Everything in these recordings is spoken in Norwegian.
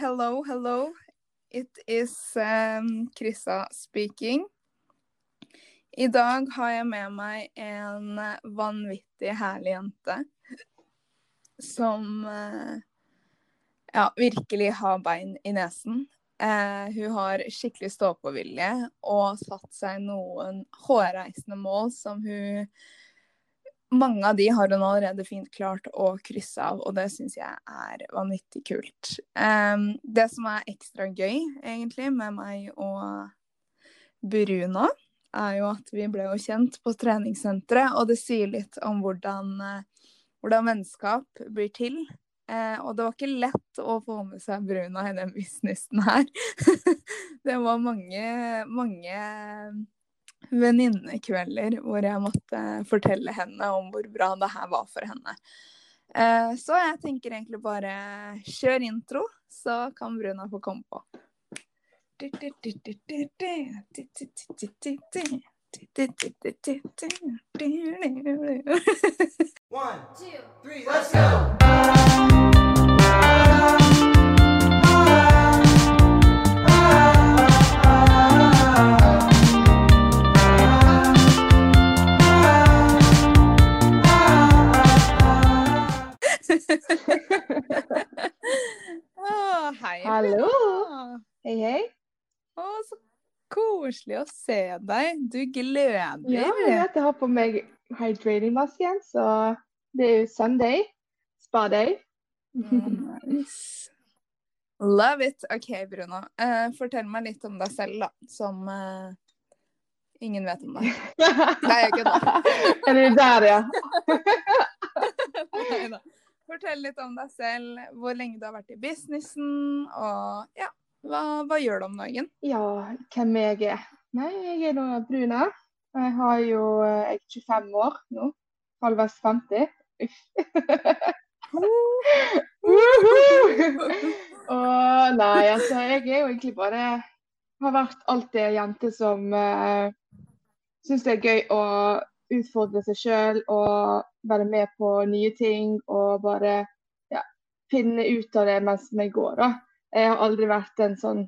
hello, hello. It is um, Krissa speaking. I dag har jeg med meg en vanvittig herlig jente som uh, ja, virkelig har bein i nesen. Uh, hun har skikkelig stå-på-vilje og satt seg noen hårreisende mål som hun mange av de har hun allerede fint klart å krysse av, og det syns jeg er vanvittig kult. Um, det som er ekstra gøy, egentlig, med meg og Bruno, er jo at vi ble jo kjent på treningssenteret, og det sier litt om hvordan, uh, hvordan vennskap blir til. Uh, og det var ikke lett å få med seg Bruno i den businessen her. det var mange, mange venninnekvelder hvor jeg måtte fortelle henne om hvor bra det her var for henne. Eh, så jeg tenker egentlig bare kjør intro, så kan Bruna få komme på. One, two, three, let's go! Oh, hei. Hallo. Hei, hei. Å, så koselig å se deg. Du gløder. Ja, jeg vet jeg har på meg hydrating mask igjen, så det er jo Sunday. Spa-day. nice. Love it. OK, Bruno. Uh, fortell meg litt om deg selv, da. Som uh, ingen vet om deg. Nei, ikke da. er du der, ja? Nei da. Fortell litt om deg selv, hvor lenge du har vært i businessen, og ja, hva, hva gjør du om dagen? Ja, hvem jeg er? Nei, jeg er da Bruna. Jeg har jo Jeg er 25 år nå. Halvveis 50. Uff. og nei, altså, jeg er jo egentlig bare Har vært alltid ei jente som uh, syns det er gøy å utfordre seg sjøl og være med på nye ting og bare ja, finne ut av det mens vi går. Da. Jeg har aldri vært en sånn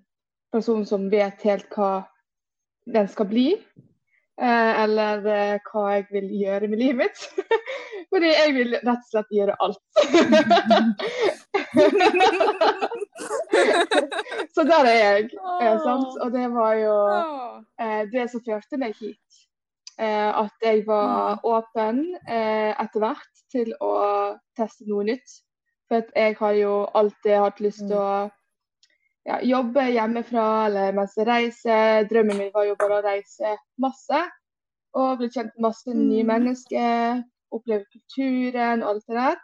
person som vet helt hva den skal bli. Eh, eller eh, hva jeg vil gjøre med livet mitt. Fordi jeg vil rett og slett gjøre alt. Så der er jeg. Eh, og det var jo eh, det som førte meg hit. Eh, at jeg var åpen eh, etter hvert til å teste noe nytt. For jeg har jo alltid hatt lyst til å mm. ja, jobbe hjemmefra eller mens jeg reiser. Drømmen min var jo bare å reise masse. Og bli kjent med masse nye mm. mennesker. Oppleve kulturen og alt det der.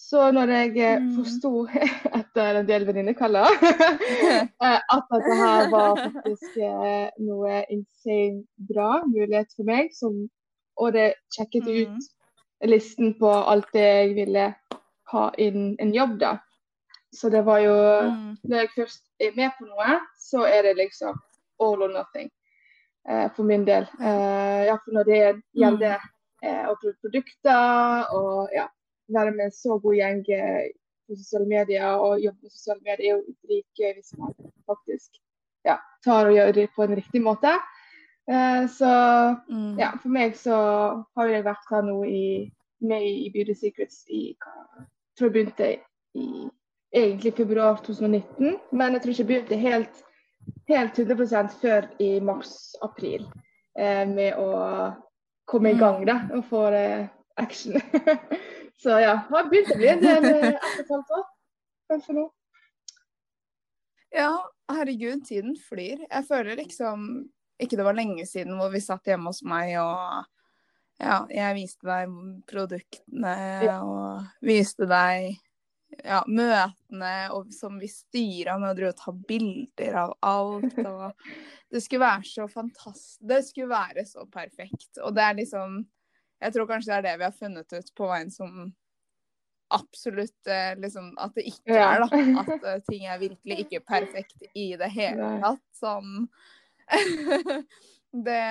Så når jeg eh, mm. forsto, etter en del venninnekaller, eh, at dette her var faktisk eh, noe insane bra mulighet for meg, som, og det sjekket mm. ut listen på alt det jeg ville ha inn en jobb, da. Så det var jo mm. Når jeg først er med på noe, så er det liksom all or nothing eh, for min del. Eh, for når det gjelder eh, å bruke produkter og ja være med en så god gjeng eh, på sosiale medier og jobbe med sosiale medier er jo dritgøy hvis man faktisk ja, tar og gjør det på en riktig måte. Uh, så mm. ja, for meg så har jeg vært her nå i, med i Beauty Secrets i tror jeg begynte i egentlig februar 2019, men jeg tror ikke jeg begynte helt, helt 100 før i mars-april uh, med å komme i gang da, og få uh, action. Så ja, har begynt å bli en del ett og et halvt år, kanskje nå. Ja, herregud, tiden flyr. Jeg føler liksom ikke det var lenge siden hvor vi satt hjemme hos meg og ja, jeg viste deg produktene ja. og viste deg ja, møtene og som vi styra med å ta bilder av alt. Og det skulle være så fantastisk. Det skulle være så perfekt. Og det er liksom jeg tror kanskje det er det vi har funnet ut på veien som absolutt eh, liksom At det ikke er, da. At uh, ting er virkelig ikke perfekt i det hele tatt. Sånn det,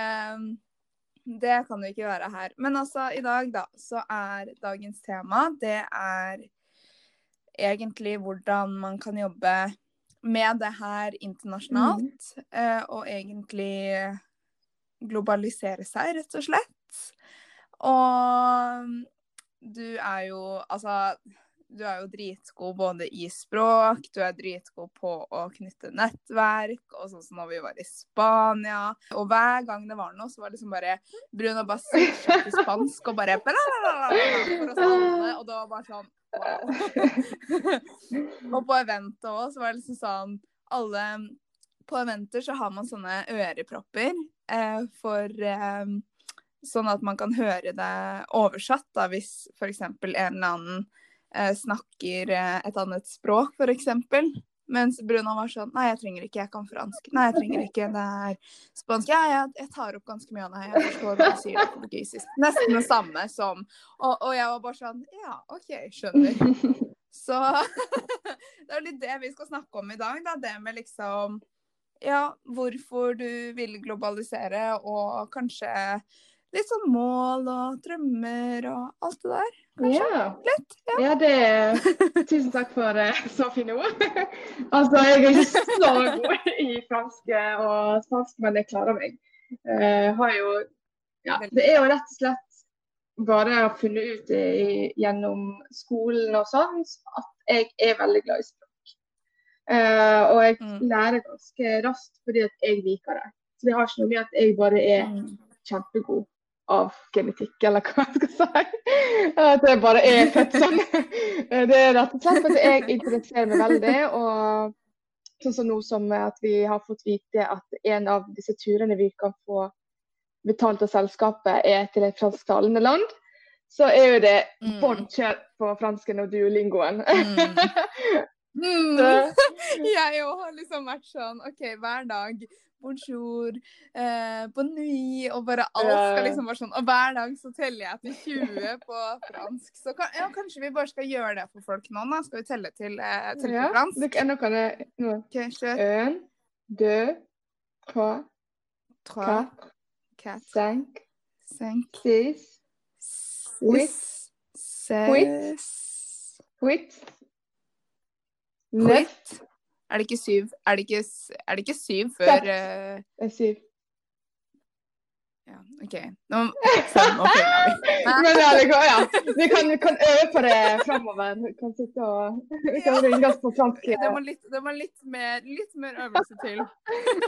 det kan det ikke være her. Men altså, i dag, da, så er dagens tema Det er egentlig hvordan man kan jobbe med det her internasjonalt, mm. uh, og egentlig globalisere seg, rett og slett. Og du er jo Altså du er jo dritgod både i språk, du er dritgod på å knytte nettverk, og sånn som når vi var i Spania. Og hver gang det var noe, så var det liksom bare Bruno bare switcha til spansk og bare og det var bare sånn wow. og på eventet òg, så var det liksom sånn alle På eventer så har man sånne ørepropper eh, for eh, Sånn at man kan høre det oversatt, da, hvis f.eks. en eller annen eh, snakker eh, et annet språk, f.eks. Mens Bruno var sånn Nei, jeg trenger ikke, jeg kan fransk. Nei, jeg trenger ikke, det er spansk. Ja, jeg, jeg tar opp ganske mye av det. Jeg forstår hva du sier på portugisisk. Nesten det samme som og, og, jeg var bare sånn Ja, OK, skjønner. Så det er litt det vi skal snakke om i dag, da. Det med liksom Ja, hvorfor du vil globalisere, og kanskje litt sånn mål og drømmer og alt det der. Kanskje? Ja. Litt. Ja. ja, det Tusen takk for uh, så fine ord. altså, jeg er ikke så god i fransk og spansk, men jeg klarer meg. Uh, har jo Ja, det er jo rett og slett bare å ha funnet ut i, gjennom skolen og sånn at jeg er veldig glad i språk. Uh, og jeg mm. lærer ganske raskt fordi at jeg liker det. Så det har ikke noe med at jeg bare er mm. kjempegod av genetikk, eller hva jeg skal si. At det bare er født sånn. Det er rett og slett fordi jeg interesserer meg veldig. Og sånn som nå som at vi har fått vite at en av disse turene vi kan få betalt av selskapet, er til et fransktalende land, så er jo det mm. bånn kjør på fransken og duolingoen. Mm. Mm. jeg òg har liksom vært sånn OK, hver dag bonjour, eh, bon nuit, og bare alt skal liksom være sånn. Og hver dag så teller jeg til 20 på fransk. Så kan, ja, kanskje vi bare skal gjøre det for folk nå, da. Skal vi telle til, eh, til ja, fransk? Ja, nå kan jeg nå. Okay, en, deux, trois, quatre, quatre, cinq, cinq, six, huit, huit, huit, neuf er det ikke syv? Er det ikke, er det ikke syv før Uh... Det er syv. Ja, OK. Nå, fem, nå. Men ja, det ja. Vi kan, kan øve på det framover. Vi kan sitte og vi kan ringe oss på fransk. Det må litt, det må litt, mer, litt mer øvelse til.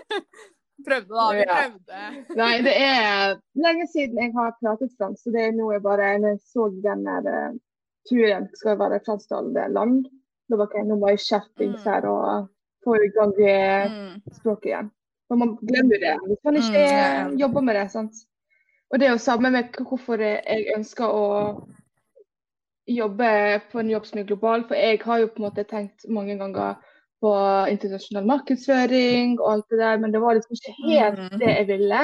Prøvde, da. Vi prøvde. Nei, det er lenge siden jeg har pratet fransk, så det er noe jeg bare jeg så den der uh, turen skal være fransktalende land, da var okay, nå må jeg skjerpings mm. her og få i gang mm. språket igjen. For man glemmer det hvis man ikke mm, jobber med det. sant? Og det er jo samme med hvorfor jeg ønsker å jobbe på en jobb som er global. For jeg har jo på en måte tenkt mange ganger på internasjonal markedsføring og alt det der, men det var liksom ikke helt mm. det jeg ville.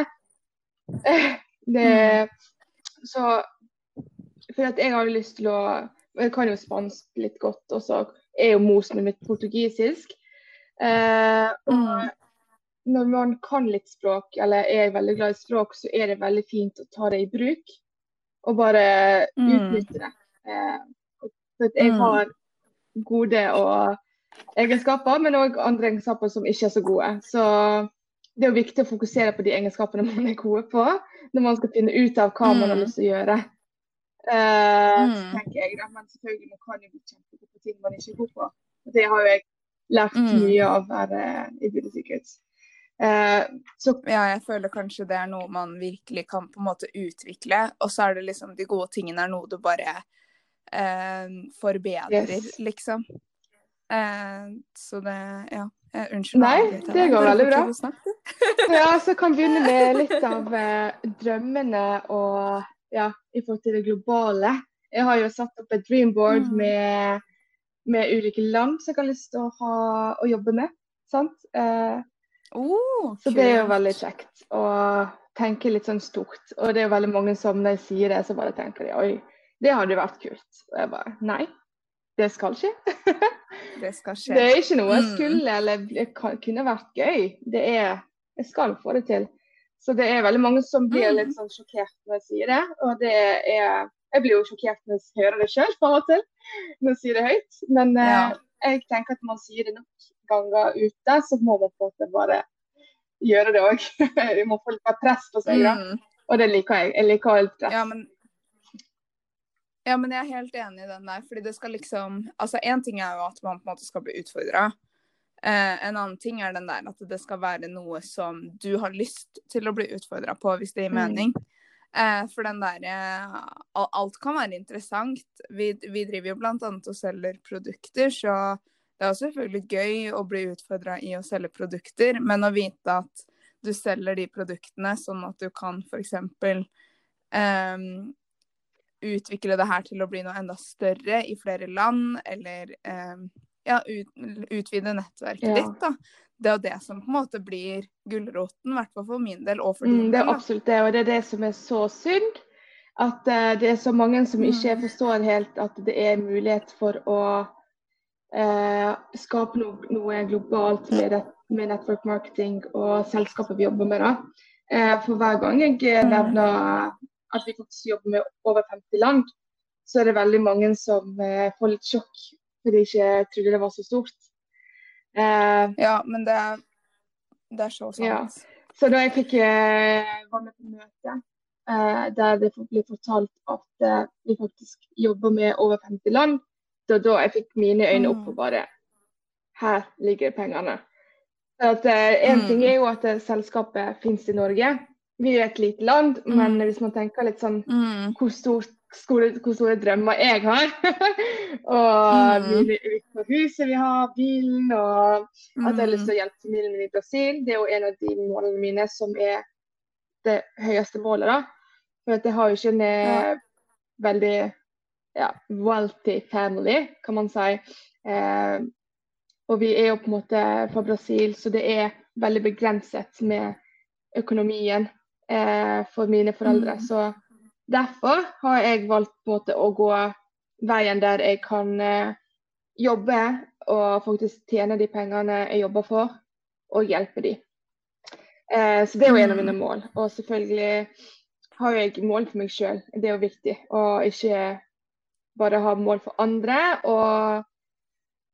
Det, så For at jeg hadde lyst til å Jeg kan jo spansk litt godt, og så er jo mosen mitt portugisisk. Eh, og mm. når man kan litt språk, eller er veldig glad i språk, så er det veldig fint å ta det i bruk. Og bare mm. utnytte det. Eh, for jeg mm. har gode egenskaper, men òg andre egenskaper som ikke er så gode. Så det er jo viktig å fokusere på de egenskapene man er gode på, når man skal finne ut av hva man har lyst til å gjøre. Uh, mm. tenker jeg da. Men selvfølgelig man kan jo bli kjempegod på ting man ikke er god på. Det har jo jeg lært mm. mye av her uh, i Secrets. Uh, så, ja, jeg føler kanskje det er noe man virkelig kan på en måte utvikle. Og så er det liksom de gode tingene er noe du bare uh, forbedrer, yes. liksom. Så det Ja. Unnskyld. Nei, det går veldig bra. ja, så kan vi begynne med litt av drømmene og ja, i forhold til det globale. Jeg har jo satt opp et dreamboard mm. med, med, ulike land som jeg har lyst til å, ha, å jobbe med. Sant? Eh, oh, så det er jo veldig kjekt å tenke litt sånn stort. Og det er jo veldig mange som når jeg sier det, så bare tenker de oi, det hadde vært kult. Og jeg bare nei, det skal skje. det skal skje. Det er ikke noe jeg mm. skulle eller kunne vært gøy. Det er Jeg skal få det til. Så det er veldig mange som blir litt mm. sånn sjokkert når jeg sier det. Og det er Jeg blir jo sjokkert når jeg hører det sjøl av og til, når jeg sier det høyt. Men ja. eh, jeg tenker at man sier det nok ganger ute, så må man på en måte bare gjøre det òg. Vi må få litt press på seg. da. Mm. Og det liker jeg. Jeg liker alt press. Ja, men ja, men jeg er helt enig i den der. fordi det skal liksom Altså, én ting er jo at man på en måte skal bli utfordra. Eh, en annen ting er den der at det skal være noe som du har lyst til å bli utfordra på, hvis det gir mm. mening. Eh, for den der eh, Alt kan være interessant. Vi, vi driver jo annet og selger produkter, så det er jo selvfølgelig gøy å bli utfordra i å selge produkter, men å vite at du selger de produktene sånn at du kan f.eks. Eh, utvikle det her til å bli noe enda større i flere land, eller eh, ja, ut, utvide nettverket ja. ditt, da. Det er jo det som på en måte blir gulroten, i hvert fall for min del og for din mm, Det er absolutt det, og det er det som er så synd. At uh, det er så mange som ikke mm. forstår helt at det er mulighet for å uh, skape no noe globalt med, det, med network marketing og selskapet vi jobber med. da. Uh, for hver gang jeg mm. nevner at vi faktisk jobber med over 50 land, så er det veldig mange som får litt sjokk fordi jeg ikke trodde det var så stort. Uh, ja, men det er, det er så sant. Ja. Så da jeg fikk eh, var med på møte uh, der det ble fortalt at uh, vi faktisk jobber med over 50 land, da, da jeg fikk mine øyne opp for bare Her ligger pengene. At, en mm. ting er jo at selskapet finnes i Norge, vi er et lite land, mm. men hvis man tenker litt sånn mm. hvor, stort, store, hvor, store, drømmer jeg har Og mm. hvilket huset vi har, bilen, og at jeg har lyst til å mm. hjelpe familien min i Brasil. Det er jo en av de målene mine som er det høyeste målet, da. For jeg har jo ikke en ja. Eh, veldig ja, wealthy family, kan man si. Eh, og vi er jo på en måte fra Brasil, så det er veldig begrenset med økonomien eh, for mine foreldre. Mm. Så derfor har jeg valgt måte å gå veien der jeg kan eh, jobbe og faktisk tjene de pengene jeg jobber for, og hjelpe de. Eh, så det er jo en av mine mm. mål. Og selvfølgelig har jeg mål for meg sjøl. Det er jo viktig. Og ikke bare ha mål for andre. Og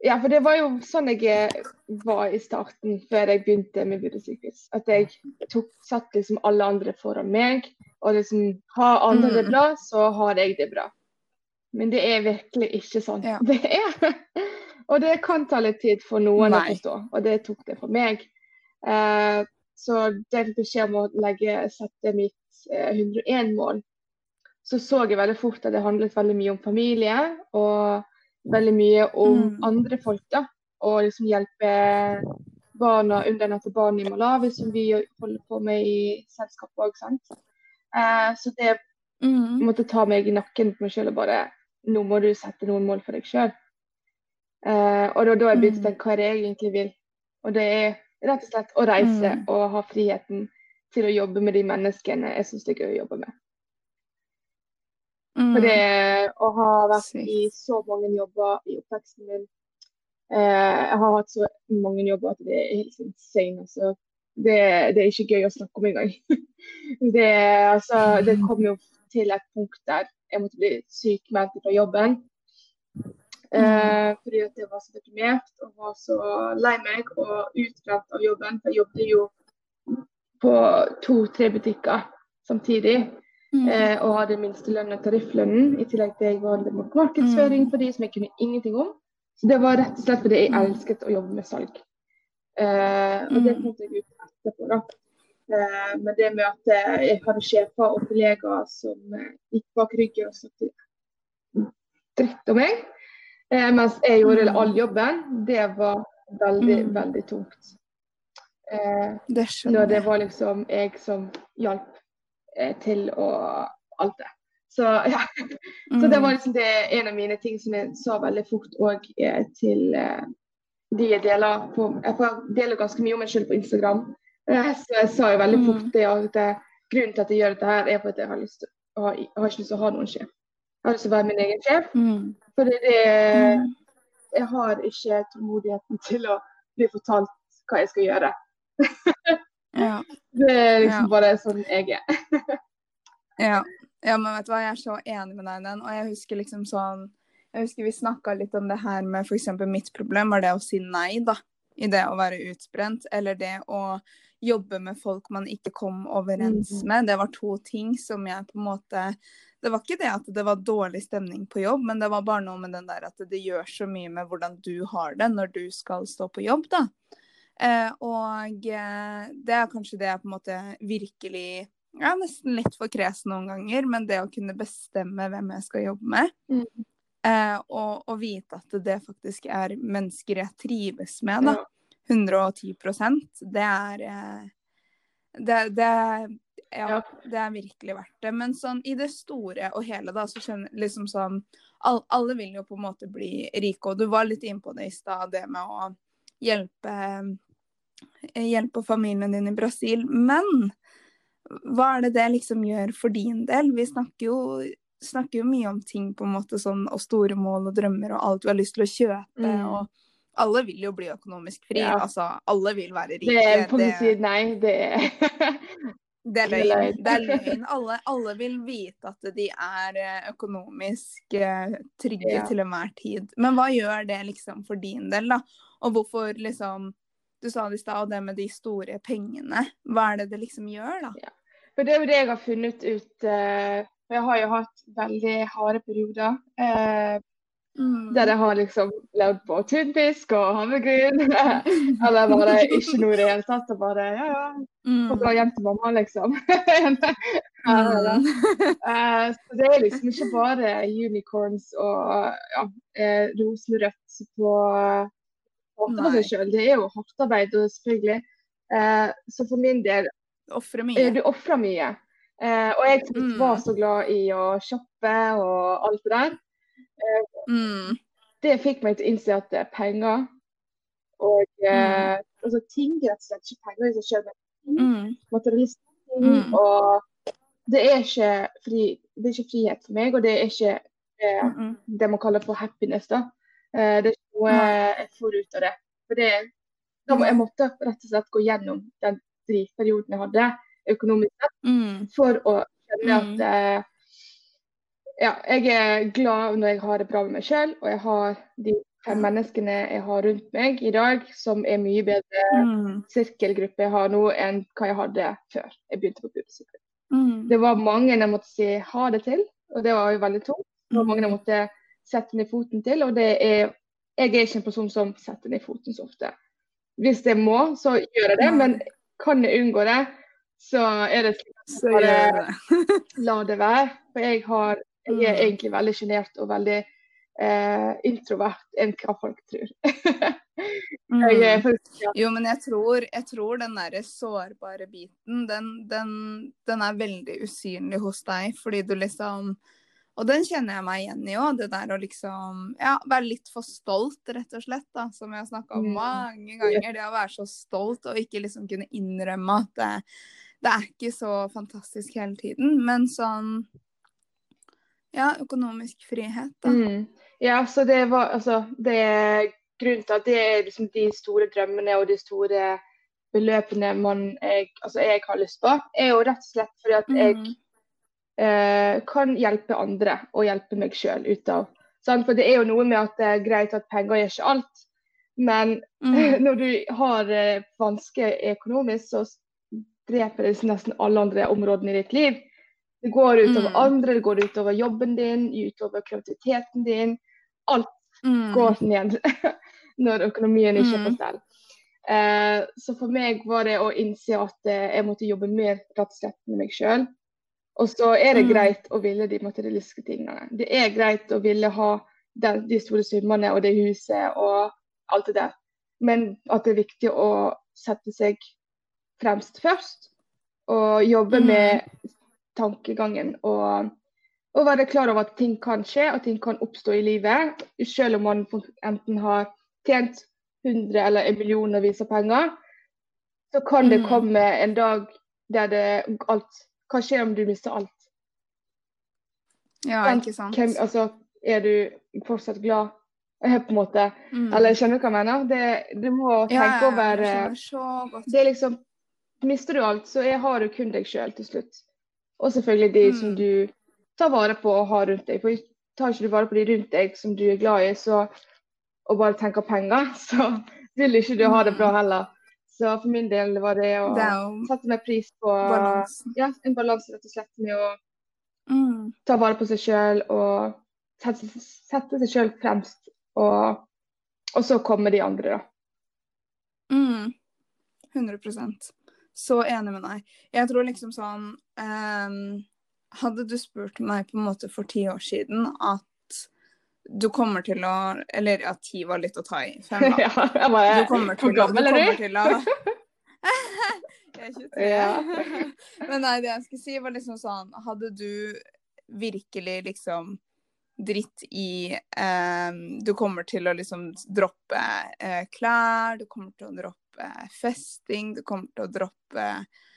ja, for det var jo sånn jeg eh, var i starten, før jeg begynte med Budesykehus. At jeg tok, satt liksom alle andre foran meg. Og liksom har andre det mm. bra, så har jeg det bra. Men det er virkelig ikke sånn. Ja. Det er Og det kan ta litt tid for noen Nei. å forstå, og det tok det for meg. Eh, så den beskjed om å legge, sette mitt eh, 101-mål, så så jeg veldig fort at det handlet veldig mye om familie. og veldig mye om mm. andre folk. da, Og liksom hjelpe barna, undernærte barn i Malawi, som vi holder på med i selskapet òg. Eh, så det mm. måtte ta meg i nakken på meg sjøl og bare Nå må du sette noen mål for deg sjøl. Eh, og da, da jeg begynte å mm. tenke hva jeg egentlig vil. Og det er rett og slett å reise mm. og ha friheten til å jobbe med de menneskene jeg syns det er gøy å jobbe med. Mm. For det å ha vært i så mange jobber i oppveksten min eh, Jeg har hatt så mange jobber at det er helt insane. Altså. Det, det, er ikke gøy å snakke om engang. det, altså, det kom jo til et punkt der jeg måtte bli sykmeldt fra jobben. Eh, fordi at jeg var så deprimert og var så lei meg og utbrent av jobben. For jeg jobbet jo på to-tre butikker samtidig. Mm. Eh, og hadde minstelønn og tarifflønnen, i tillegg til jeg var mot markedsføring mm. for de som jeg kunne ingenting om. Så det var rett og slett fordi jeg mm. elsket å jobbe med salg. Eh, og det fant jeg ut etterpå, da. Eh, men det med at eh, jeg hadde sjefer og kollegaer som eh, gikk bak ryggen og snakket dritt om meg, eh, mens jeg gjorde all jobben, det var veldig, veldig tungt. det skjønner jeg. Når det var liksom jeg som hjalp Eh, til å alt det. Så ja. Så det var mm. liksom det, en av mine ting som jeg sa veldig fort òg eh, til eh, de jeg deler på Jeg deler ganske mye om meg selv på Instagram. Så jeg sa jo veldig mm. fort det at grunnen til at jeg gjør dette her, er for at jeg har lyst til å ha, jeg har ikke lyst til å ha noen sjef. Jeg har lyst til å være min egen sjef. Mm. For det, det, jeg har ikke tålmodigheten til å bli fortalt hva jeg skal gjøre. Ja. Det er liksom ja. bare sånn jeg er. ja. ja. men vet du hva, jeg er så enig med deg i den. Og jeg husker liksom sånn Jeg husker vi snakka litt om det her med f.eks. mitt problem var det å si nei, da. I det å være utbrent, eller det å jobbe med folk man ikke kom overens mm. med. Det var to ting som jeg på en måte Det var ikke det at det var dårlig stemning på jobb, men det var bare noe med den der at det gjør så mye med hvordan du har det når du skal stå på jobb, da. Eh, og eh, det er kanskje det jeg på en måte virkelig ja, nesten litt for kresen noen ganger, men det å kunne bestemme hvem jeg skal jobbe med, mm. eh, og, og, vite at det faktisk er mennesker jeg trives med, da. Ja. 110 det er det, det, ja, det er virkelig verdt det. Men sånn i det store og hele, da, så kjenner liksom sånn all, Alle vil jo på en måte bli rike, og du var litt innpå det i stad, det med å hjelpe hjelpe familien din i Brasil. Men hva er det det liksom gjør for din del? Vi snakker jo, snakker jo mye om ting på en måte sånn, og store mål og drømmer og alt vi har lyst til å kjøpe. Mm. og alle vil jo bli økonomisk fri. Ja. Altså, alle vil være rike. Det er på det... si nei, det er Det er løgn. Det er løgn. Alle, alle, vil vite at de er eh, økonomisk eh, trygge ja. til enhver tid. Men hva gjør det liksom for din del, da? Og hvorfor liksom Du sa det i stad, det med de store pengene. Hva er det det liksom gjør, da? Ja. For det er jo det jeg har funnet ut. Uh, jeg har jo hatt veldig harde perioder. Uh, Mm. Der jeg har liksom levd på tunfisk og havregryn. Eller bare ikke noe i det hele tatt. Og bare ja, ja, få dra hjem til mamma, liksom. mm. uh, så det er liksom ikke bare unicorns og ja, eh, rosenrødt på for seg sjøl. Det er jo hardt arbeid, selvfølgelig. Eh, så for min del Ofre mye. Du ofrer mye. Eh, og jeg mm. var så glad i å shoppe og alt det der. Mm. Det fikk meg til å innse at det er penger og mm. eh, altså, ting rett og slett ikke penger i seg sjøl, men mm. materialisering. Mm. Og det er, ikke fri, det er ikke frihet for meg, og det er ikke eh, det man kaller for happiness. da. Eh, det er ikke noe jeg får ut av det. For det, jeg måtte rett og slett gå gjennom den dritperioden jeg hadde økonomisk sett, mm. for å kjenne at mm. eh, ja, jeg er glad når jeg har det bra med meg selv, og jeg har de fem menneskene jeg har rundt meg i dag, som er mye bedre mm. sirkelgruppe jeg har nå enn hva jeg hadde før jeg begynte på. Mm. Det var mange jeg måtte si ha det til, og det var jo veldig tungt. Det var mange jeg måtte sette ned foten til, og det er jeg er ikke en person som setter ned foten så ofte. Hvis jeg må, så gjør jeg det, men kan jeg unngå det, så er det slik at jeg la det være. For jeg har jeg er mm. egentlig veldig sjenert og veldig eh, introvert enn hva folk tror. mm. Jo, men jeg tror, jeg tror den der sårbare biten, den, den, den, er veldig usynlig hos deg, fordi du liksom og den kjenner jeg meg igjen i òg, det der å liksom ja, være litt for stolt, rett og slett. da, Som jeg har snakka om mm. mange ganger. Det å være så stolt og ikke liksom kunne innrømme at det, det er ikke så fantastisk hele tiden. Men sånn ja, økonomisk frihet, da. Mm. Ja, så det var altså det er Grunnen til at det er liksom de store drømmene og de store beløpene man jeg, altså jeg har lyst på, er jo rett og slett fordi at jeg mm. eh, kan hjelpe andre og hjelpe meg sjøl ut av. Sant? For det er jo noe med at det er greit at penger gjør ikke alt, men mm. når du har eh, vansker økonomisk, så dreper det nesten alle andre områdene i ditt liv. Det går utover mm. andre, det går utover jobben din, utover kreativiteten din. Alt mm. går ned når økonomien ikke er på mm. stell. Eh, så for meg var det å innse at eh, jeg måtte jobbe mer rett og slett med meg sjøl. Og så er det mm. greit å ville de materialistiske tingene. Det er greit å ville ha den, de store summene og det huset og alt det der. Men at det er viktig å sette seg fremst først. Og jobbe mm. med tankegangen. Og, og være klar over at ting kan skje, og ting kan oppstå i livet. Selv om man enten har tjent 100 eller en millionervis av penger, så kan det mm. komme en dag der det alt Hva skjer om du mister alt? Ja, ikke sant. Hvem, altså, er du fortsatt glad? På en måte. Mm. Eller skjønner du hva jeg mener? Det, du må tenke ja, over eh, Det er liksom Mister du alt, så er, har du kun deg sjøl til slutt. Og selvfølgelig de mm. som du tar vare på og har rundt deg. For tar ikke du vare på de rundt deg som du er glad i, så, og bare tenker penger, så vil ikke du ha det bra heller. Så for min del var det å Det sette mer pris på balansen. ja, en balanse rett og slett med å Mm. ta vare på seg sjøl og sette, sette seg sjøl fremst. Og, og så kommer de andre, da. Mm. 100% Så enig med deg. Jeg tror liksom sånn um, Hadde du spurt meg på en måte for ti år siden at du kommer til å Eller ja, ti var litt å ta i. Fem, da. Ja, jeg bare, Du kommer til, å- du gammel er kommer til å Jeg er 23. Ja. Men nei, det jeg skulle si, var liksom sånn Hadde du virkelig liksom dritt i eh, Du kommer til å liksom droppe eh, klær, du kommer til å droppe festing, du kommer til å droppe eh,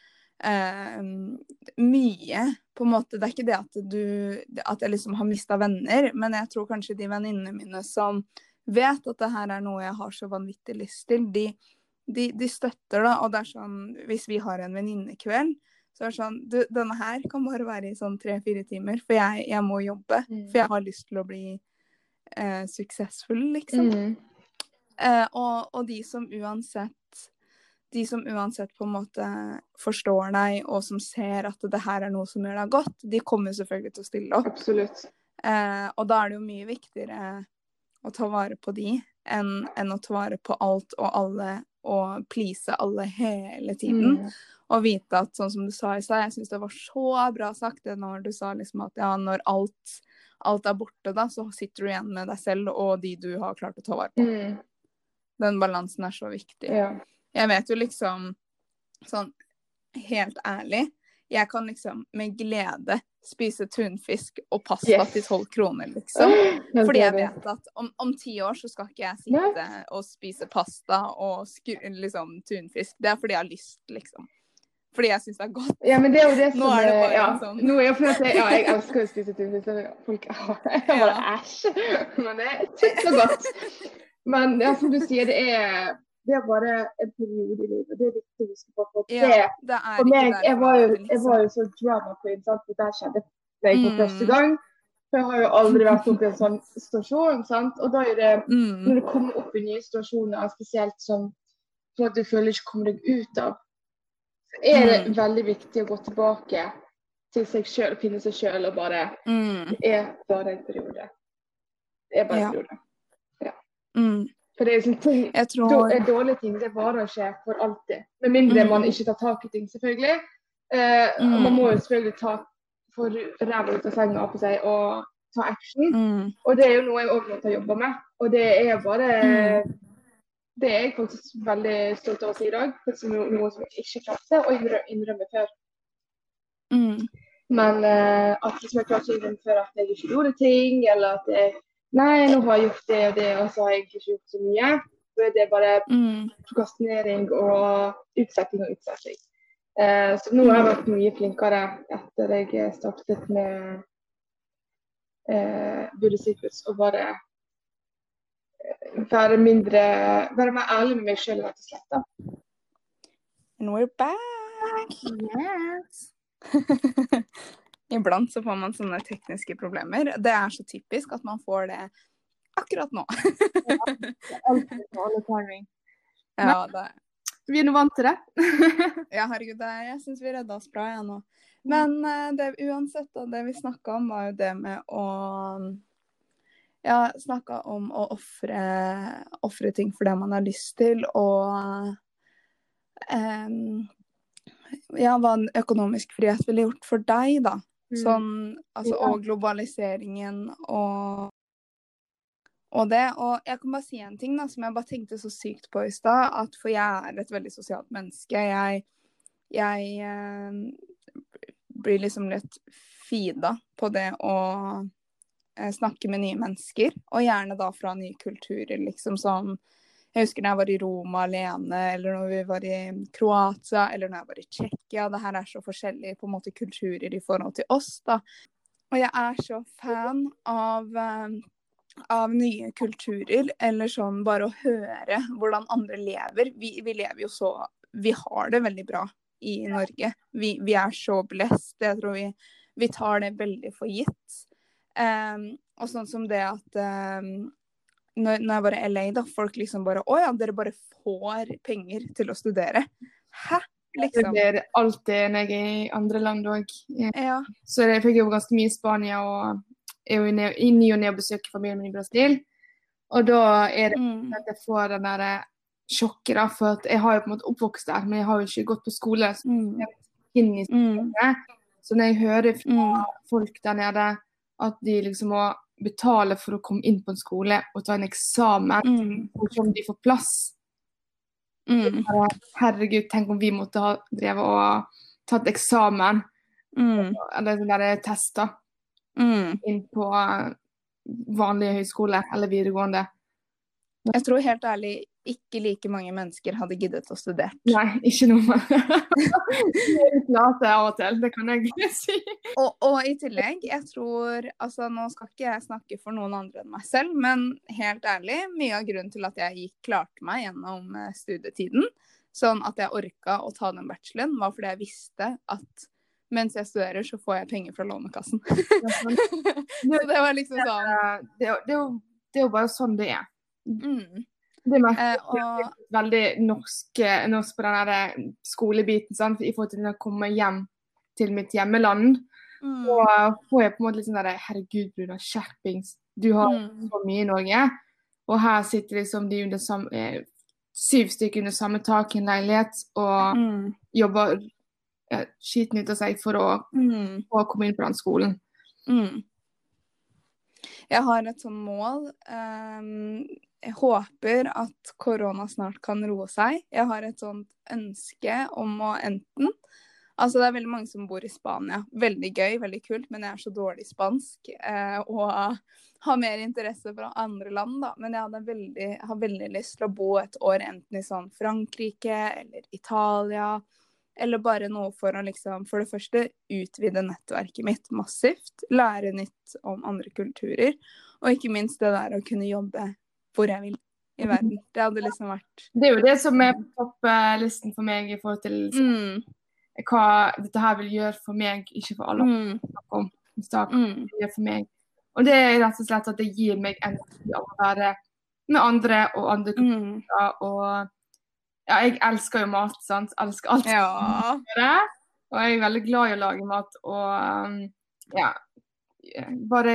mye, på en måte. Det er ikke det at du At jeg liksom har mista venner, men jeg tror kanskje de venninnene mine som vet at det her er noe jeg har så vanvittig lyst til, de, de, de støtter det. Og det er sånn Hvis vi har en venninnekveld, så er det sånn Du, denne her kan bare være i sånn tre-fire timer, for jeg, jeg må jobbe. Mm. For jeg har lyst til å bli eh, suksessfull, liksom. Mm. Eh, og, og de som uansett De som uansett på en måte forstår deg, og som ser at det her er noe som gjør deg godt, de kommer selvfølgelig til å stille opp. Absolutt. Eh, og da er det jo mye viktigere å ta vare på de enn, enn å ta vare på alt og alle og please alle hele tiden. Mm. Og vite at, sånn som du sa i stad, jeg syns det var så bra sagt det når du sa liksom at ja, når alt, alt er borte, da, så sitter du igjen med deg selv og de du har klart å ta vare på. Mm. Den balansen er så viktig. Ja. Jeg vet jo liksom sånn helt ærlig Jeg kan liksom med glede spise tunfisk og pasta Yes. til tolv kroner, liksom. Fordi jeg vet at om, om ti år så skal ikke jeg sitte og spise pasta og liksom tunfisk. Det er fordi jeg har lyst, liksom. Fordi jeg syns det er godt. Ja, men det er jo det som Nå er det bare ja, sånn- Nå er jeg, jeg, ja, jeg elsker å spise tunfisk. Folk jeg bare æsj. Men det er så godt. Men ja, som du sier, det er, det er bare en periode i livet. Det er viktig å huske på. For det, Ja, det for meg, der jeg var jo, jeg var jo så drama queen. Sant? Det skjedde meg for Mm. første gang. For jeg har jo aldri vært oppe i en sånn situasjon. Sant? Og da er det mm, når du kommer opp i nye situasjoner, spesielt som sånn at du føler ikke kommer deg ut av, så er det Mm. veldig viktig å gå tilbake til seg sjøl finne seg sjøl og bare mm, Det er bare en periode. Det er bare en Ja. periode. mm. For det er sånn ting tror dårlige ting det varer ikke for alltid. Med mindre Mm. man ikke tar tak i ting, selvfølgelig. Eh, Mm. Man må jo selvfølgelig ta for ræva ut av senga på seg og ta action. mm, Og det er jo noe jeg òg måtte jobbe med. Og det er bare Det er jeg faktisk veldig stolt av å si i dag. Det er noe, som jeg ikke klarte å innrømme før. mm, Men eh, at liksom jeg klarte å innrømme før at jeg ikke gjorde ting, eller at jeg Nei, nå har jeg gjort det og det, og så har jeg ikke gjort så mye. Så er det bare mm, og utsetting og utsetting. Eh, så nå har jeg vært mye flinkere etter jeg startet med eh, Buddha Secrets og bare eh, være mindre Være mer ærlig med meg sjøl, rett og slett. da. And we're back! Yes. Iblant så får man sånne tekniske problemer. Det er så typisk at man får det akkurat nå. Ja, det, Vi er nå vant til det. ja herregud, jeg syns vi redda oss bra, jeg nå. Men eh, det, uansett, da, det vi snakka om, var jo det med å Ja, snakka om å ofre ting for det man har lyst til, og um, Ja, hva en økonomisk frihet ville gjort for deg, da. Sånn, altså, og globaliseringen og og det. Og jeg kan bare si en ting da, som jeg bare tenkte så sykt på i stad. At for jeg er et veldig sosialt menneske. Jeg, jeg eh, blir liksom litt fida på det å eh, snakke med nye mennesker. Og gjerne da fra nye kulturer, liksom som Jeg husker når jeg var i Roma alene, eller når vi var i Kroatia, eller når jeg var i Tsjekkia. Det her er så forskjellige på en måte kulturer i forhold til oss, da. Og jeg er så fan av eh, av nye kulturer, eller sånn bare å høre hvordan andre lever. Vi, vi lever jo så Vi har det veldig bra i Norge. Vi, vi er så blessed. Jeg tror vi, vi tar det veldig for gitt. Um, og sånn som det at um, når, når, jeg var i LA, da, folk liksom bare Å ja, dere bare får penger til å studere. Hæ? Liksom. Det blir alltid når jeg er i andre land òg. Ja. Så jeg fikk jo ganske mye i Spania og er jo i ny og ne og besøker familien min i Brasil. Og da er det mm. at jeg får den derre sjokket, da. For jeg har jo på en måte oppvokst der, men jeg har jo ikke gått på skole. Så, mm. mm. så når jeg hører fra mm. folk der nede at de liksom må betale for å komme inn på en skole og ta en eksamen, mm. og om de får plass mm. Herregud, tenk om vi måtte ha drevet og tatt eksamen, mm. eller sånne tester, mm. inn på vanlig høyskole eller videregående. Jeg tror helt ærlig ikke like mange mennesker hadde giddet å studere. Nei, ikke noe. mer. Litt lat av og til, det kan jeg si. Og, og, i tillegg, jeg tror altså Nå skal ikke jeg snakke for noen andre enn meg selv, men helt ærlig, mye av grunnen til at jeg gikk klarte meg gjennom eh, studietiden, sånn at jeg orka å ta den bacheloren, var fordi jeg visste at mens jeg studerer, så får jeg penger fra Lånekassen. så det var liksom sånn Det, det, det er jo bare sånn det er. Mm. Det merker eh, og... veldig norsk, eh, norsk på den eh, skolebiten, sant? i forhold til å komme hjem til mitt hjemmeland. Mm. Og får jeg på en måte litt sånn der Herregud, Bruna, skjerpings. Du har mm. så mye i Norge. Og her sitter liksom de under samme, eh, syv stykker under samme tak i en leilighet og mm. jobber ja, skiten ut av seg for å, mm. å, komme inn på den skolen. Mm. Jeg har et sånt mål. Um, jeg håper at korona snart kan roe seg. Jeg har et sånt ønske om å enten Altså, det er veldig mange som bor i Spania. Veldig gøy, veldig kult, men jeg er så dårlig spansk. Eh, og har mer interesse fra andre land, da. Men jeg, veldig, har veldig lyst til å bo et år enten i sånn Frankrike eller Italia. Eller bare noe for å liksom, for det første utvide nettverket mitt massivt. Lære nytt om andre kulturer. Og ikke minst det der å kunne jobbe hvor jeg vil i verden. Det hadde liksom vært Det er jo det som er på topplisten for meg i forhold til mm. hva dette her vil gjøre for meg, ikke for alle. Mm. Mm. gjør for meg. Og det er rett og slett at det gir meg energi av å være med andre og andre mm. Og ja, jeg elsker jo mat, sant. Elsker alt. Ja. Og jeg er veldig glad i å lage mat og um, ja, bare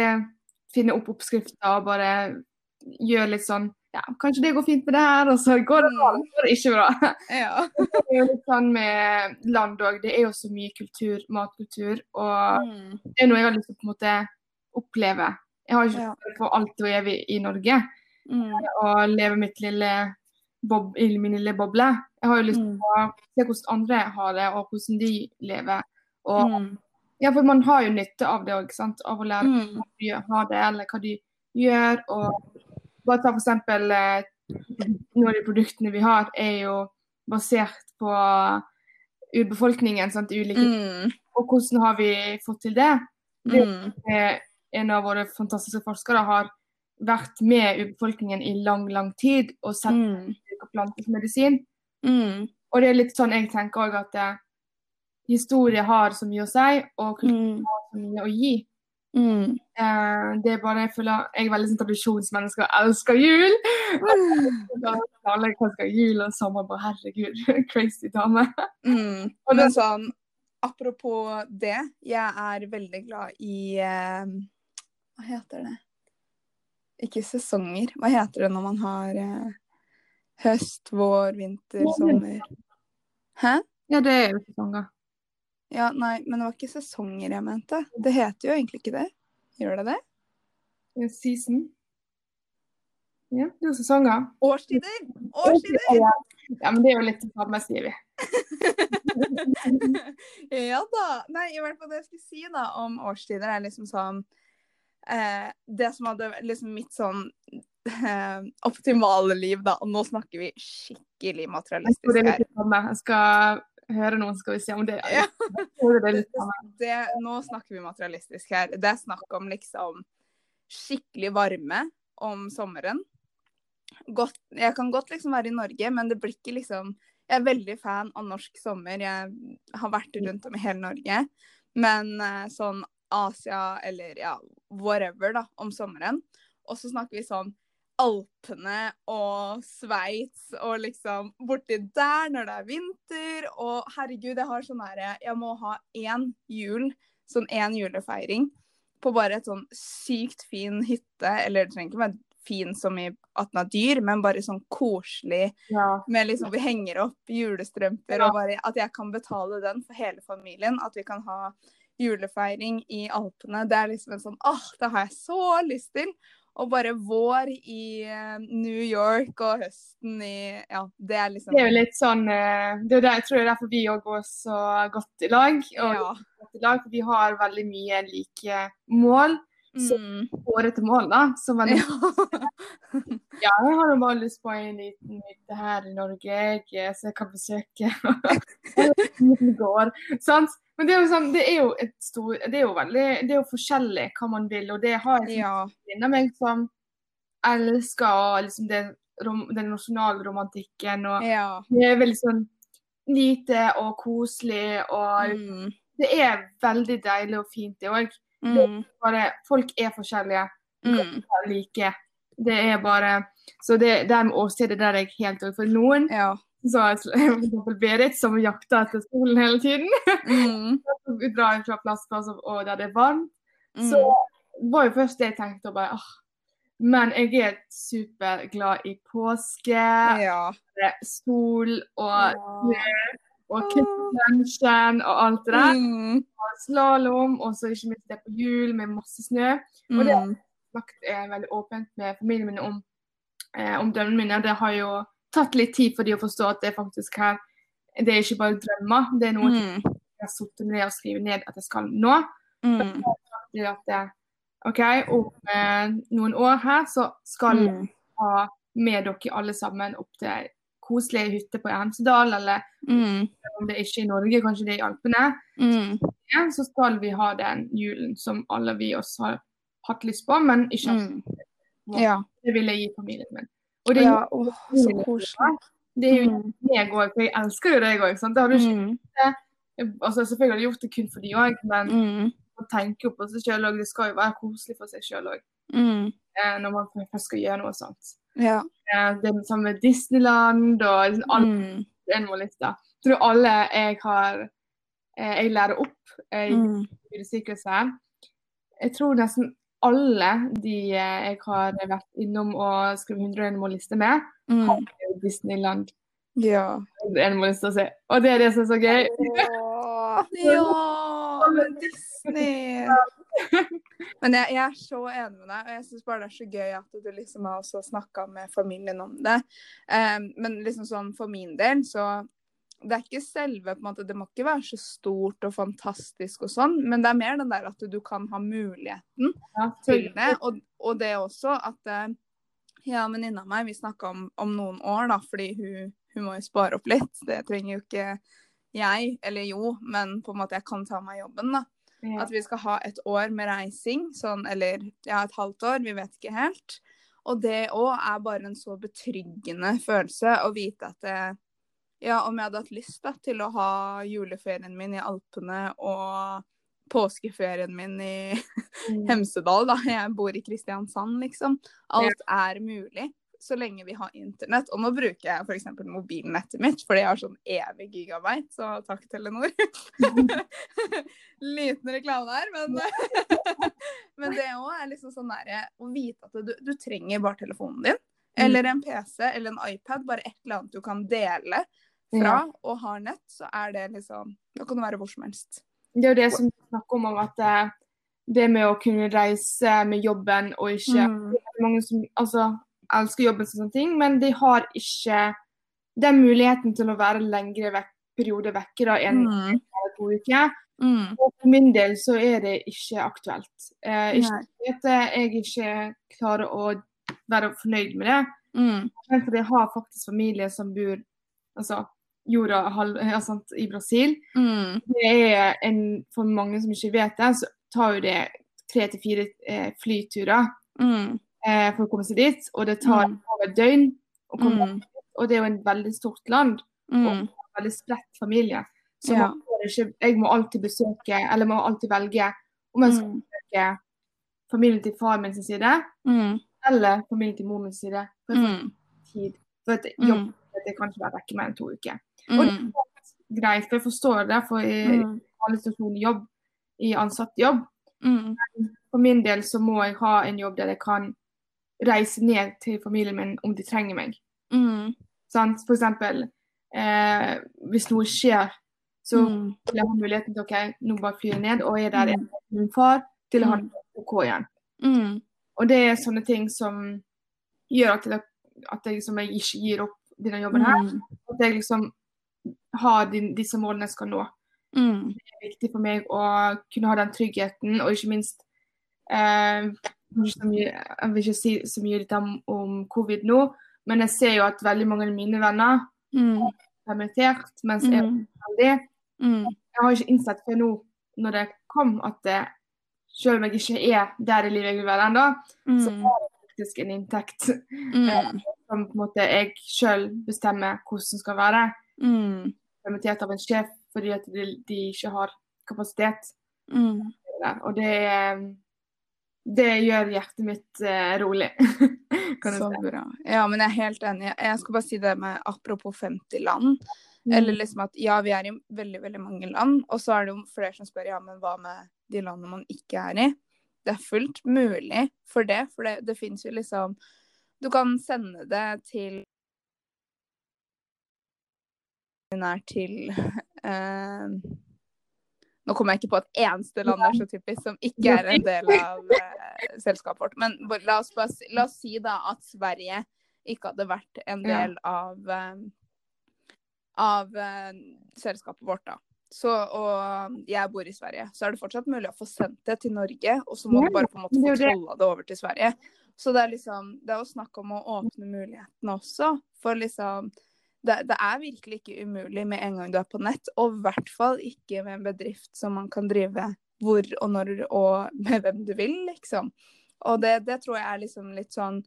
finne opp oppskrifter og bare gjør litt sånn ja, kanskje det går fint med det her, og så går det bra, så går det ikke bra. Ja. det er jo litt sånn med land òg, det er jo så mye kultur, matkultur, og mm. det er noe jeg har lyst til å på en måte oppleve. Jeg har ikke lyst til å få alt og evig i Norge mm. og leve mitt lille bob, i min lille boble. Jeg har jo lyst til mm. å se hvordan andre har det, og hvordan de lever. Og, mm. ja, for man har jo nytte av det òg, av å lære mm. hvordan de har det, eller hva de gjør. og bare ta for eksempel eh, Noen av de produktene vi har, er jo basert på urbefolkningen. Sant, ulike mm. Og hvordan har vi fått til det? det mm. En av våre fantastiske forskere har vært med urbefolkningen i lang, lang tid og sett mm. planter som medisin. Mm. Og det er litt sånn jeg tenker òg at eh, historie har så mye å si, og kultur mm. har så mye å gi. Mm. Uh, det er bare, Jeg føler jeg er veldig sånn tradisjonsmenneske og elsker jul. Alle skal jul og sommer. Bare herregud, crazy dame. Mm. Og Men sånn, apropos det, jeg er veldig glad i uh, Hva heter det? Ikke sesonger. Hva heter det når man har uh, høst, vår, vinter, sommer? Hæ? Ja, det er jo sesonger. Ja, nei, men det var ikke sesonger jeg mente. Det heter jo egentlig ikke det. Gjør det det? Season. Ja, det er sesonger. Årstider! Årstider! Ja, men det er jo litt det samme, sier vi. ja da. Nei, i hvert fall det jeg skulle si da om årstider, er liksom sånn eh, Det som hadde liksom mitt sånn eh, optimale liv, da. Og nå snakker vi skikkelig materialistisk her. Jeg skal høre noen, skal vi se om det er det, det, Nå snakker vi materialistisk her. Det er snakk om liksom skikkelig varme om sommeren. Godt, jeg kan godt liksom være i Norge, men det blir ikke liksom Jeg er veldig fan av norsk sommer. Jeg har vært rundt om i hele Norge. Men eh, sånn Asia eller ja, whatever da, om sommeren. Og så snakker vi sånn Alpene og Sveits og liksom borti der når det er vinter. Og herregud, jeg har sånn herre Jeg må ha én jul, sånn én julefeiring, på bare et sånn sykt fin hytte. Eller det trenger ikke være fin som i at den er dyr, men bare sånn koselig. Ja. Med liksom Vi henger opp julestrømper, Ja. og bare at jeg kan betale den for hele familien. At vi kan ha julefeiring i Alpene. Det er liksom en sånn Åh, det har jeg så lyst til! Og bare vår i eh, New York og høsten i Ja, det er liksom Det er jo litt sånn eh, det er det, Jeg tror det er derfor vi òg går så godt i lag. Og Ja. godt i lag, for vi har veldig mye like mål. Så Mm. etter mål, da. Så man ja. Jeg har jo bare lyst på en liten hytte her i Norge, jeg, så jeg kan besøke. Liten sant? Men det er jo sånn, det er jo stor, det er jo veldig, det er jo forskjellig hva man vil, og det har jeg ja. meg som elsker liksom den, rom, den nasjonalromantikken, og Ja. det er veldig sånn lite og koselig, og Mm. det er veldig deilig og fint det òg. Mm. Bare folk er forskjellige. Mm. like. Det er bare Så det der med åstedet der er jeg helt over. For noen, Ja. så eksempel Berit, som jakter etter solen hele tiden, Mm. så drar fra plassplasser og der det er varmt, så Mm. var jo først det jeg tenkte og bare åh. Men jeg er superglad i påske, Ja. sol og Ja. Og Krimsland og alt det der. Mm. Slalåm, og så ikke minst det på jul med masse snø. Og det Mm. snakket eh, veldig åpent med familien min om, eh, om drømmene mine. Det har jo tatt litt tid for de å forstå at det faktisk her Det er ikke bare drømmer, det er noe Mm. jeg har sittet ned og skrevet ned at jeg skal nå. Mm. Det at det, OK, om eh, noen år her så skal jeg Mm. ha med dere alle sammen opp til ei koselig hytte på Hemsedal, eller Mm. om det er ikke i Norge, kanskje det er i Alpene. Mm. Ja, så skal vi ha den julen som alle vi oss har hatt lyst på, men ikke hatt Mm. Ja. Det vil jeg gi familien min. Og det, ja. oh, så koselig. det er jo Mm. meg òg, for jeg elsker jo deg òg. Det har du ikke Mm. altså, Selvfølgelig har du gjort det kun for de òg, men Mm. man tenker jo på seg sjøl òg. Det skal jo være koselig for seg sjøl òg, Mm. eh, når man først skal gjøre noe sånt. Ja. Eh, det er samme med Disneyland og liksom alt Mm. en må liste. Jeg tror alle jeg har eh, jeg lærer opp eh, i Mm. Jeg tror nesten alle de jeg har vært innom og skrevet 101 mål-liste med, Mm. har Disneyland Ja. 101 mål-liste å se. Og det er det som er så gøy. Ja! ja, Disney. Men jeg, jeg er så enig med deg, og jeg syns bare det er så gøy at du liksom har også snakka med familien om det. Um, men liksom sånn for min del, så det er ikke selve på en måte, Det må ikke være så stort og fantastisk og sånn, men det er mer den der at du kan ha muligheten Ja, til det. Og, og det også at eh, ja, venninna mi, vi snakka om, om noen år, da, fordi hun, hun må jo spare opp litt. Det trenger jo ikke jeg, eller jo, men på en måte jeg kan ta meg jobben, da. At vi skal ha et år med reising, sånn, eller ja, et halvt år, vi vet ikke helt. Og det òg er bare en så betryggende følelse å vite at det, ja, om jeg hadde hatt lyst da, til å ha juleferien min i Alpene og påskeferien min i Mm. Hemsedal, da. Jeg bor i Kristiansand, liksom. Alt er mulig så lenge vi har internett. Og nå bruker jeg f.eks. mobilnettet mitt, fordi jeg har sånn evig gigabyte, så takk, Telenor. Liten reklame der, men Men det òg er liksom sånn derre å vite at du, du trenger bare telefonen din. Eller en PC eller en iPad, bare et eller annet du kan dele fra, og har nett, så er det liksom Da kan du være hvor som helst. Det er jo det som vi snakker om, om at eh, det med å kunne reise med jobben og ikke Mm. Det mange som altså, elsker jobben og sånne ting, men de har ikke den muligheten til å være lengre vekk, periode vekke da, enn Mm. eller to uker. Mm. Og for min del så er det ikke aktuelt. Eh, ikke at jeg ikke klarer å være fornøyd med det, Mm. men fordi jeg har faktisk familie som bor altså, jorda halv, sant, i Brasil. Mm. Det er en, For mange som ikke vet det, så tar jo det tre til fire eh, flyturer Mm. Eh, for å komme seg dit. Og det tar Mm. et døgn å komme Mm. dit. Og det er jo en veldig stort land Mm. og en veldig spredt familie. Så Ja. man ikke, jeg må alltid besøke, eller må alltid velge Om jeg skal besøke familien til far min sin side, Mm. eller familien til mor min sin side. For Mm. tid. For at Mm. jobb det kan ikke være vekke mer enn to uker. Og det Mm. er greit, for jeg forstår det. For i Mm. vanlig situasjon i jobb, i ansatt jobb, Mm. for min del så må jeg ha en jobb der jeg kan reise ned til familien min om de trenger meg. Mm. Sant? For eksempel eh, hvis noe skjer, så Mm. vil jeg ha muligheten til ok, nå bare flyr jeg ned og er der Mm. med min far til å ha Mm. det OK igjen. Mm. Og det er sånne ting som gjør at jeg, at jeg, liksom, jeg ikke gir opp denne jobben her. At jeg liksom har din, disse målene jeg skal nå. Mm. Det er viktig for meg å kunne ha den tryggheten, og ikke minst eh, Jeg vil ikke si så mye litt om, om covid nå, men jeg ser jo at veldig mange av mine venner Mm. er permittert, mens jeg Mm. er det. Mm. Jeg har ikke innsett før nå, når det kom, at det, selv om jeg ikke er der i livet jeg vil være ennå, så Mm. har jeg faktisk en inntekt Mm. som på en måte jeg selv bestemmer hvordan skal være. Mm. Permittert av en sjef fordi at de, de ikke har kapasitet. Mm. Og det, eh, det gjør hjertet mitt eh, rolig. kan Så si. bra. Ja, men jeg er helt enig. Jeg skal bare si det med apropos 50 land. Mm. Eller liksom at ja, vi er i veldig, veldig mange land. Og så er det jo flere som spør ja, men hva med de landene man ikke er i? Det er fullt mulig for det, for det, det fins jo liksom Du kan sende det til nær til eh, Nå kommer jeg ikke på et eneste land er så typisk som ikke er en del av uh, selskapet vårt. Men la oss, bare, la oss si da at Sverige ikke hadde vært en del av uh, av uh, selskapet vårt, da. Så, og jeg bor i Sverige, så er det fortsatt mulig å få sendt det til Norge, og så må du bare på en måte få jo det. trolla det over til Sverige. Så det er liksom Det er å snakke om å åpne mulighetene også, for liksom det, det er virkelig ikke umulig med en gang du er på nett, og i hvert fall ikke med en bedrift som man kan drive hvor og når og med hvem du vil, liksom. Og det, det tror jeg er liksom litt sånn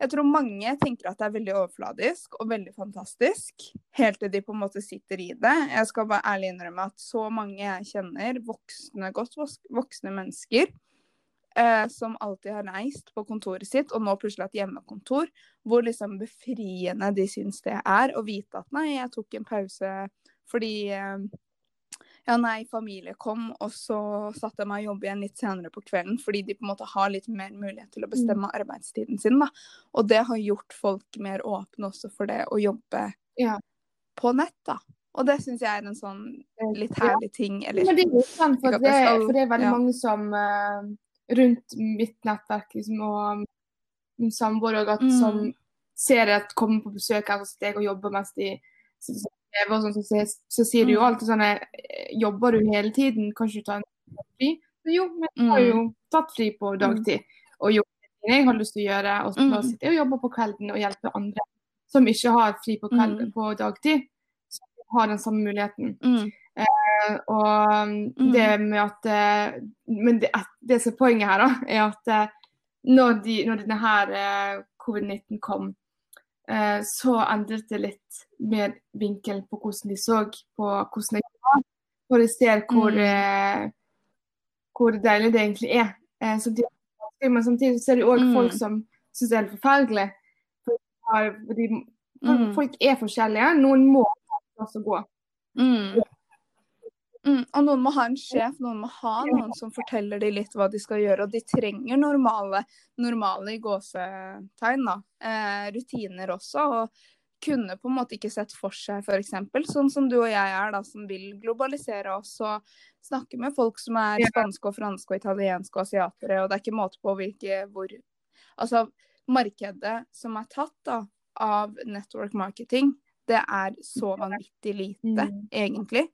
Jeg tror mange tenker at det er veldig overfladisk og veldig fantastisk, helt til de på en måte sitter i det. Jeg skal bare ærlig innrømme at så mange jeg kjenner, voksne, godt voksne mennesker, eh, som alltid har reist på kontoret sitt, og nå plutselig et hjemmekontor, hvor liksom befriende de syns det er å vite at nei, jeg tok en pause fordi eh, ja, nei, familie kom, og så satte jeg meg og jobbe igjen litt senere på kvelden, fordi de på en måte har litt mer mulighet til å bestemme arbeidstiden sin, da. Og det har gjort folk mer åpne også for det å jobbe Ja. på nett, da. Og det syns jeg er en sånn litt herlig ting, eller Men det er jo sant, for, det, for det er veldig ja. mange som eh, rundt mitt nettverk liksom, og min samboer òg, Mm. som ser at kommer på besøk her hos deg og jobber mens de sitter og sånn, så, sier- så sier du jo Mm. alltid sånn eh, Jobber du hele tiden? Kan ikke du ta en fri? Så jo, men jeg har Mm. jo tatt fri på dagtid og gjort det jeg har lyst til å gjøre. Og så Mm. sitter jeg og jobber på kvelden og hjelper andre som ikke har fri på, kveld, Mm. på dagtid. Har den samme muligheten. mm, Og um, det med at eh, Men det, det som er poenget her, da, er at eh, når, de, når denne her eh, covid-19 kom, eh, så endret det litt mer vinkelen på hvordan de så på hvordan det var. For de ser hvor, Mm. eh, hvor deilig det egentlig er. Eh, samtidig, men samtidig så er det òg Mm. folk som syns det er forferdelig. For, de har- fordi, Mm. Folk er forskjellige. Noen må plass å gå. mm. Mm, og noen må ha en sjef, noen må ha noen som forteller dem litt hva de skal gjøre. Og de trenger normale, normale gåsetegn, da, eh, rutiner også. Og kunne på en måte ikke sett for seg f.eks. sånn som du og jeg er, da, som vil globalisere oss og snakke med folk som er spanske og franske og italienske og asiatere, og det er ikke måte på hvilke hvor Altså, markedet som er tatt da, av network marketing, det er så vanvittig lite, Mm. egentlig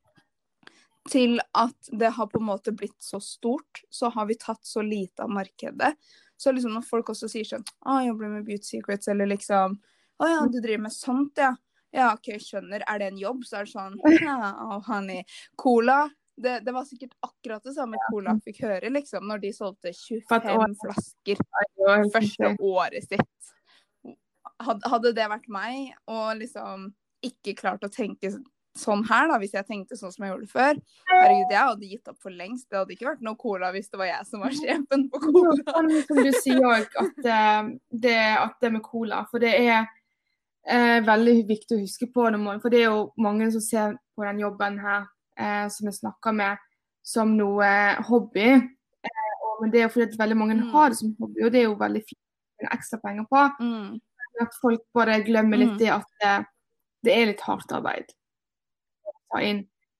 til at det har på en måte blitt så stort, så har vi tatt så lite av markedet. Så liksom når folk også sier sånn Å, jeg jobber med Beauty Secrets, eller liksom Å ja, du driver med sånt, ja. Ja, OK, skjønner. Er det en jobb? Så er det sånn Ja, oh, honey. Cola. Det, det var sikkert akkurat det samme Cola fikk høre, liksom, når de solgte For et år. 25 flasker første året sitt. Hadde det vært meg, og liksom ikke klart å tenke sånn her, da, hvis jeg tenkte sånn som jeg gjorde før. Herregud, jeg hadde gitt opp for lengst. Det hadde ikke vært noe cola hvis det var jeg som var sjefen på cola. Som du sier òg, at, eh, det, at det med cola. For det er eh, veldig viktig å huske på. Man, for det er jo mange som ser på den jobben her, eh, som jeg snakker med, som noe hobby. Eh, og, men det er jo fordi veldig mange Mm. har det som hobby, og det er jo veldig fint å tjene ekstra penger på. Mm. At folk bare glemmer litt Mm. det at det, er litt hardt arbeid.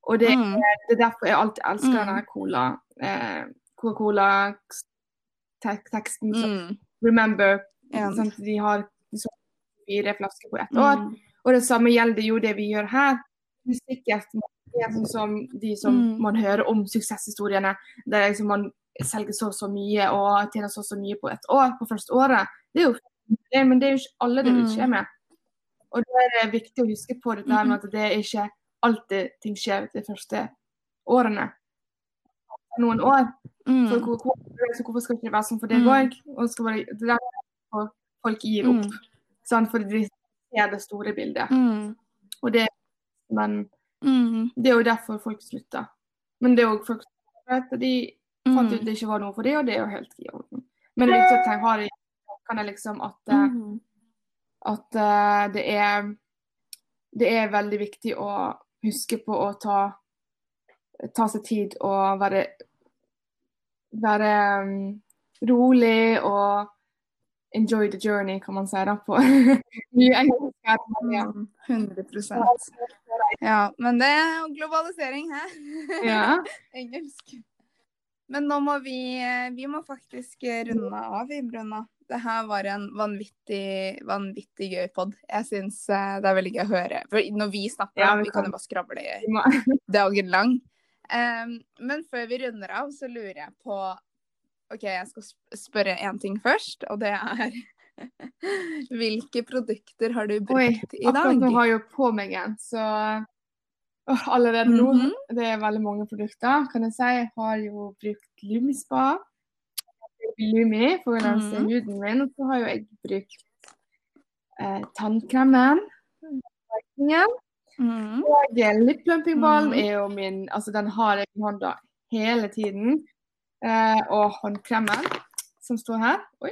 Og det, Mm. det er derfor jeg alltid elsker Mm. denne cola, eh, Coca-Cola-teksten. som Mm. Remember. Yeah. Sånn de har fire flasker på ett år. Mm. Og det samme gjelder jo det vi gjør her. Musikkert er sånn som de som Mm. man hører om suksesshistoriene, der liksom man selger så og så mye og tjener så og så mye på et år, på første året. Det er jo men det er jo ikke alle det vil skje Mm. med. Og da er det viktig å huske på dette med at det er ikke alltid ting skjer de første årene. Noen år. Mm. For Coca-Cola, så hvorfor skal det ikke være sånn for deg Mm. òg? Og skal bare, det der folk gir opp. Mm. Sant? Fordi de ser det store bildet. Mm. Og det, men Mm. det er jo derfor folk slutter. Men det er jo folk som vet de fant ut Mm. det ikke var noe for dem, og det er jo helt i orden. Men det er viktig at jeg har kan jeg liksom at, eh, Mm. At uh, det er det er veldig viktig å huske på å ta, ta seg tid og være, være um, rolig og enjoy the journey, kan man si da på mye engelsk. her, men ja. Mm. 100% Ja, men det er globalisering, hæ? Ja. Engelsk. Men nå må vi Vi må faktisk runde av, vi, Bruna. Det her var en vanvittig, vanvittig gøy pod. Jeg syns eh, det er veldig gøy å høre. For når vi snakker, Ja, vi, vi kan kan. jo bare skravle dagen lang. Um, men før vi runder av, så lurer jeg på OK, jeg skal spørre én ting først, og det er Hvilke produkter har du Oi, brukt i akkurat nå har jeg jo på meg en, så oh, allerede nå Mhm. Det er veldig mange produkter, kan jeg si. Jeg har jo brukt Lumispa. Lumi rense Mhm. huden min. Og så har jo jeg brukt eh, tannkremen. Mm. Og lip plumping balm Mhm. er jo min Altså, den har jeg i hånda hele tiden. Eh, og håndkremen som står her. Oi.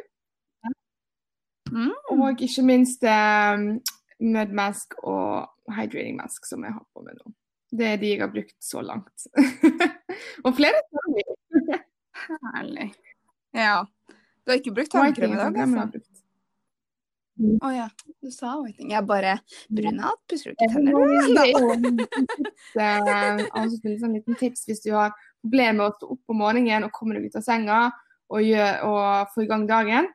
Mm. Og ikke minst eh, mudmask og hydrating mask som jeg har på meg nå. Det er de jeg har brukt så langt. og flere. Herlig. Ja. Du har ikke brukt tannkrem i dag, altså? Å. Å ja, du sa whiting. Jeg bare Brunat, pusser du ikke tenner? er jo en eh, altså en sånn liten tips hvis du har problemer med å stå opp om morgenen og komme deg ut av senga og, gjør, og få i gang dagen.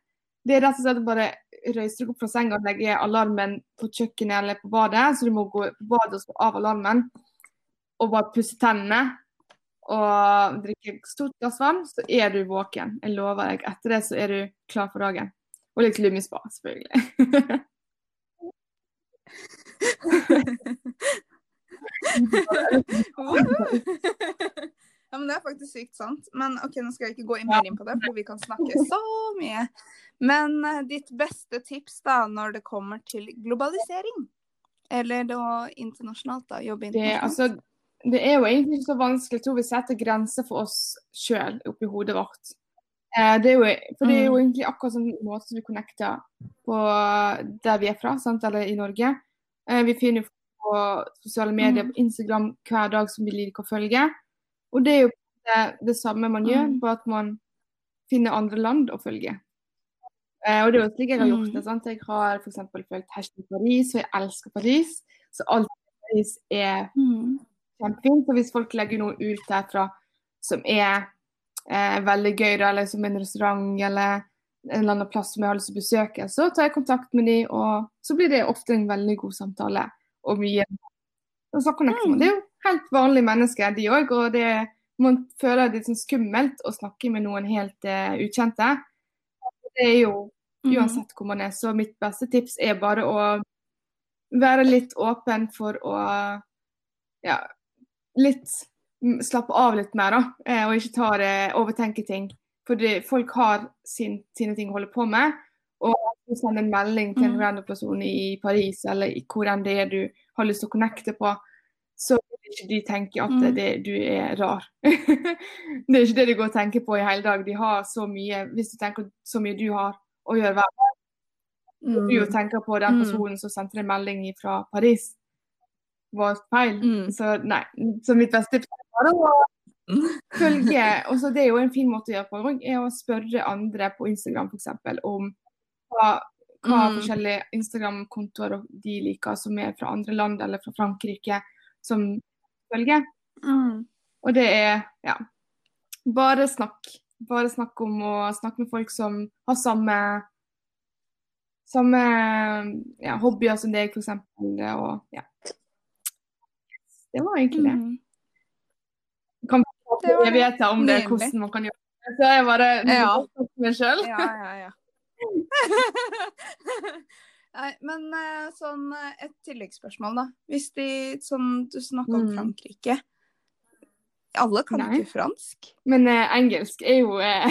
Det er rett og slett bare røyser deg opp fra senga og legger alarmen på kjøkkenet eller på badet. Så du må gå på badet og slå av alarmen og bare pusse tennene og drikke stort glass vann, så er du våken. Jeg lover deg. Etter det så er du klar for dagen. Og litt lummispa, selvfølgelig. Ja, men Det er faktisk sykt sant. Men ok, Nå skal jeg ikke gå mer inn på det, for vi kan snakke så mye. Men eh, ditt beste tips da, når det kommer til globalisering? Eller da internasjonalt, da? Jobbe Det, internasjonalt? altså, det er jo egentlig ikke så vanskelig. Jeg tror vi setter grenser for oss sjøl oppi hodet vårt. Eh, det jo, for det er jo Mm. egentlig akkurat sånn måte vi connecter på der vi er fra, sant? eller i Norge. Eh, vi finner jo på sosiale medier, Mm. på Instagram hver dag som vi liker å følge. Og det er jo det, det samme man gjør, Mm. bare at man finner andre land å følge. Eh, og det er jo slik jeg har gjort det. sant? Jeg har f.eks. følt hashtag Paris, og jeg elsker Paris. Så alt Paris er Mm. Kjempefint. Og hvis folk legger noe ut derfra som er eh, veldig gøy, eller som en restaurant eller en eller annen plass som jeg har lyst til å besøke, så tar jeg kontakt med dem, og så blir det ofte en veldig god samtale. Og mye og så connecter man. Mm. Det er jo helt vanlige mennesker, de òg. Og det, man føler det er sånn skummelt å snakke med noen helt uh, ukjente. Det er jo Mm. uansett hvor man er. Så mitt beste tips er bare å være litt åpen for å ja, litt mm, slappe av litt mer, da. eh, Og ikke ta det, overtenke ting. For folk har sin, sine ting å holde på med. Og du sender en melding til en Mm. random person i Paris eller i hvor enn det er du har lyst til å connecte på, så vil ikke de tenke at det, du er rar. det er ikke det de går og tenker på i hele dag. De har så mye, Hvis du tenker så mye du har å gjøre hver dag, mm. du tenker på den personen som sendte deg melding fra Paris, var feil. Mm. Så nei. Så mitt beste tips var å følge og så Det er jo en fin måte å gjøre på, er å spørre andre på Instagram f.eks. om hva, hva mm. forskjellige Instagram-kontoer de liker som er fra andre land eller fra Frankrike, som følger. Mm. Og det er ja, bare snakk. Bare snakk om å snakke med folk som har samme samme ja, hobbyer som deg, f.eks. Og ja. Det var egentlig det. Mm. Kan jeg vet om det, hvordan man kan gjøre det. Så jeg bare ja. meg sjøl. Ja, ja, ja. Nei, men eh, sånn eh, et tilleggsspørsmål, da. Hvis de sånn Du snakker om mm. Frankrike. Alle kan Nei. ikke fransk. Men eh, engelsk er jo eh,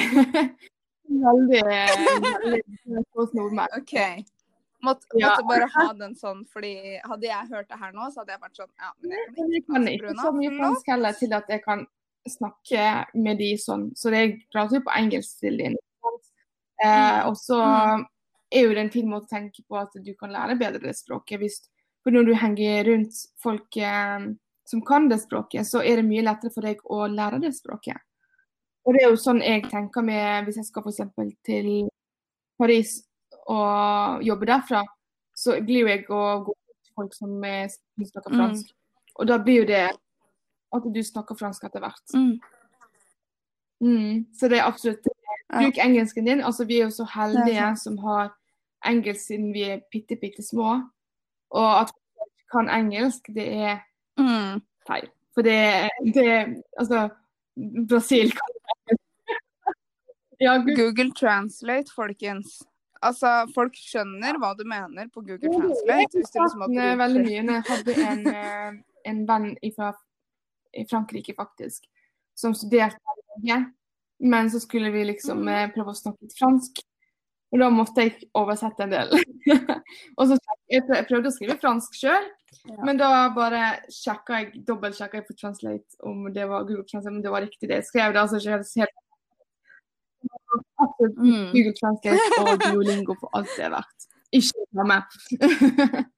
veldig, veldig nordmenn. OK. Måtte, ja. måtte, bare ha den sånn, fordi hadde jeg hørt det her nå, så hadde jeg vært sånn Ja, men jeg kan ikke, jeg kan ikke så mye fransk heller til at jeg kan snakke med de sånn. Så jeg prater jo på engelsk til dem. Eh, og så mm. er jo det en fin måte å tenke på at du kan lære bedre det språket. Hvis, for når du henger rundt folk eh, som kan det språket, så er det mye lettere for deg å lære det språket. Og det er jo sånn jeg tenker med hvis jeg skal f.eks. til Paris og jobber derfra, så blir jo jeg å gå til folk som snakker mm. fransk. Mm. Og da blir jo det at du snakker fransk etter hvert. Mm. Mm. Så det er absolutt Bruk engelsken din. Altså, vi er jo så heldige som har engelsk siden vi er bitte, bitte små. Og at folk kan engelsk, det er mm. feil. For det, det Altså, Brasil kan ja, Google. Google Translate, folkens. Altså, folk skjønner hva du mener på Google Translate. Hvis du liksom har veldig mye. Jeg hadde en, eh, en venn fra Frankrike, faktisk, som studerte i Norge. Men så skulle vi liksom mm. eh, prøve å snakke litt fransk. Og da måtte jeg oversette en del. og så jeg prøvde å skrive fransk sjøl, ja. men da bare sjekka jeg dobbeltsjekka jeg på Translate om det var Google Translate, om det var riktig det jeg skrev. Det altså ikke helt Mm. Google Translate og Duolingo for alt det er verdt. Ikke reklame.